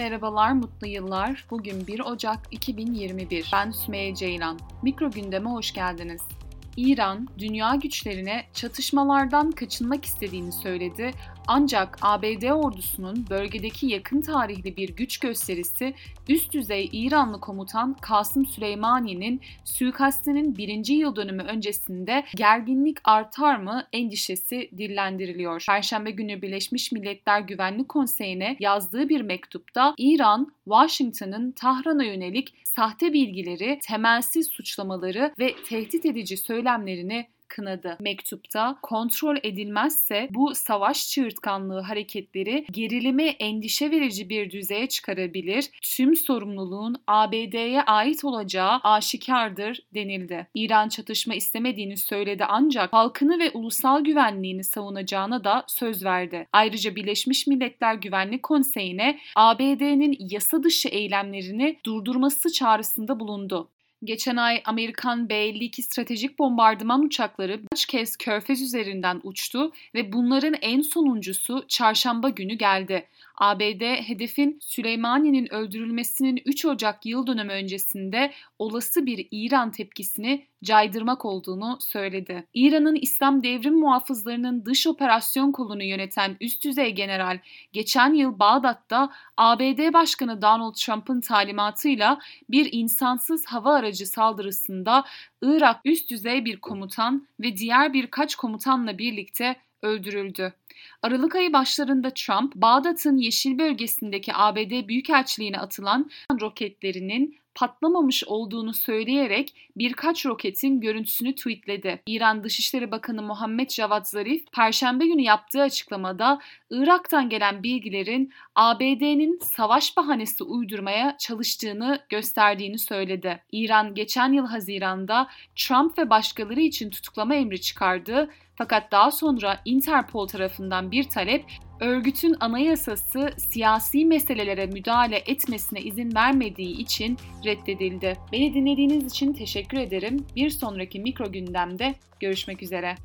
Merhabalar, mutlu yıllar. Bugün 1 Ocak 2021. Ben Sümeyye Ceylan. Mikro gündeme hoş geldiniz. İran, dünya güçlerine çatışmalardan kaçınmak istediğini söyledi ancak ABD ordusunun bölgedeki yakın tarihli bir güç gösterisi üst düzey İranlı komutan Kasım Süleymani'nin suikastinin birinci yıl dönümü öncesinde gerginlik artar mı endişesi dillendiriliyor. Perşembe günü Birleşmiş Milletler Güvenlik Konseyi'ne yazdığı bir mektupta İran, Washington'ın Tahran'a yönelik sahte bilgileri, temelsiz suçlamaları ve tehdit edici söylemlerini kınadı mektupta. Kontrol edilmezse bu savaş çığırtkanlığı hareketleri gerilimi endişe verici bir düzeye çıkarabilir. Tüm sorumluluğun ABD'ye ait olacağı aşikardır denildi. İran çatışma istemediğini söyledi ancak halkını ve ulusal güvenliğini savunacağına da söz verdi. Ayrıca Birleşmiş Milletler Güvenlik Konseyi'ne ABD'nin yasa dışı eylemlerini durdurması çağrısında bulundu. Geçen ay Amerikan B-52 stratejik bombardıman uçakları kaç kez körfez üzerinden uçtu ve bunların en sonuncusu çarşamba günü geldi. ABD hedefin Süleymani'nin öldürülmesinin 3 Ocak yıl dönümü öncesinde olası bir İran tepkisini caydırmak olduğunu söyledi. İran'ın İslam devrim muhafızlarının dış operasyon kolunu yöneten üst düzey general geçen yıl Bağdat'ta ABD Başkanı Donald Trump'ın talimatıyla bir insansız hava aracı saldırısında Irak üst düzey bir komutan ve diğer birkaç komutanla birlikte öldürüldü. Aralık ayı başlarında Trump, Bağdat'ın yeşil bölgesindeki ABD Büyükelçiliğine atılan roketlerinin patlamamış olduğunu söyleyerek birkaç roketin görüntüsünü tweetledi. İran Dışişleri Bakanı Muhammed Javad Zarif, Perşembe günü yaptığı açıklamada Irak'tan gelen bilgilerin ABD'nin savaş bahanesi uydurmaya çalıştığını gösterdiğini söyledi. İran geçen yıl Haziran'da Trump ve başkaları için tutuklama emri çıkardı fakat daha sonra Interpol tarafından bir talep örgütün anayasası siyasi meselelere müdahale etmesine izin vermediği için reddedildi. Beni dinlediğiniz için teşekkür ederim. Bir sonraki mikro gündemde görüşmek üzere.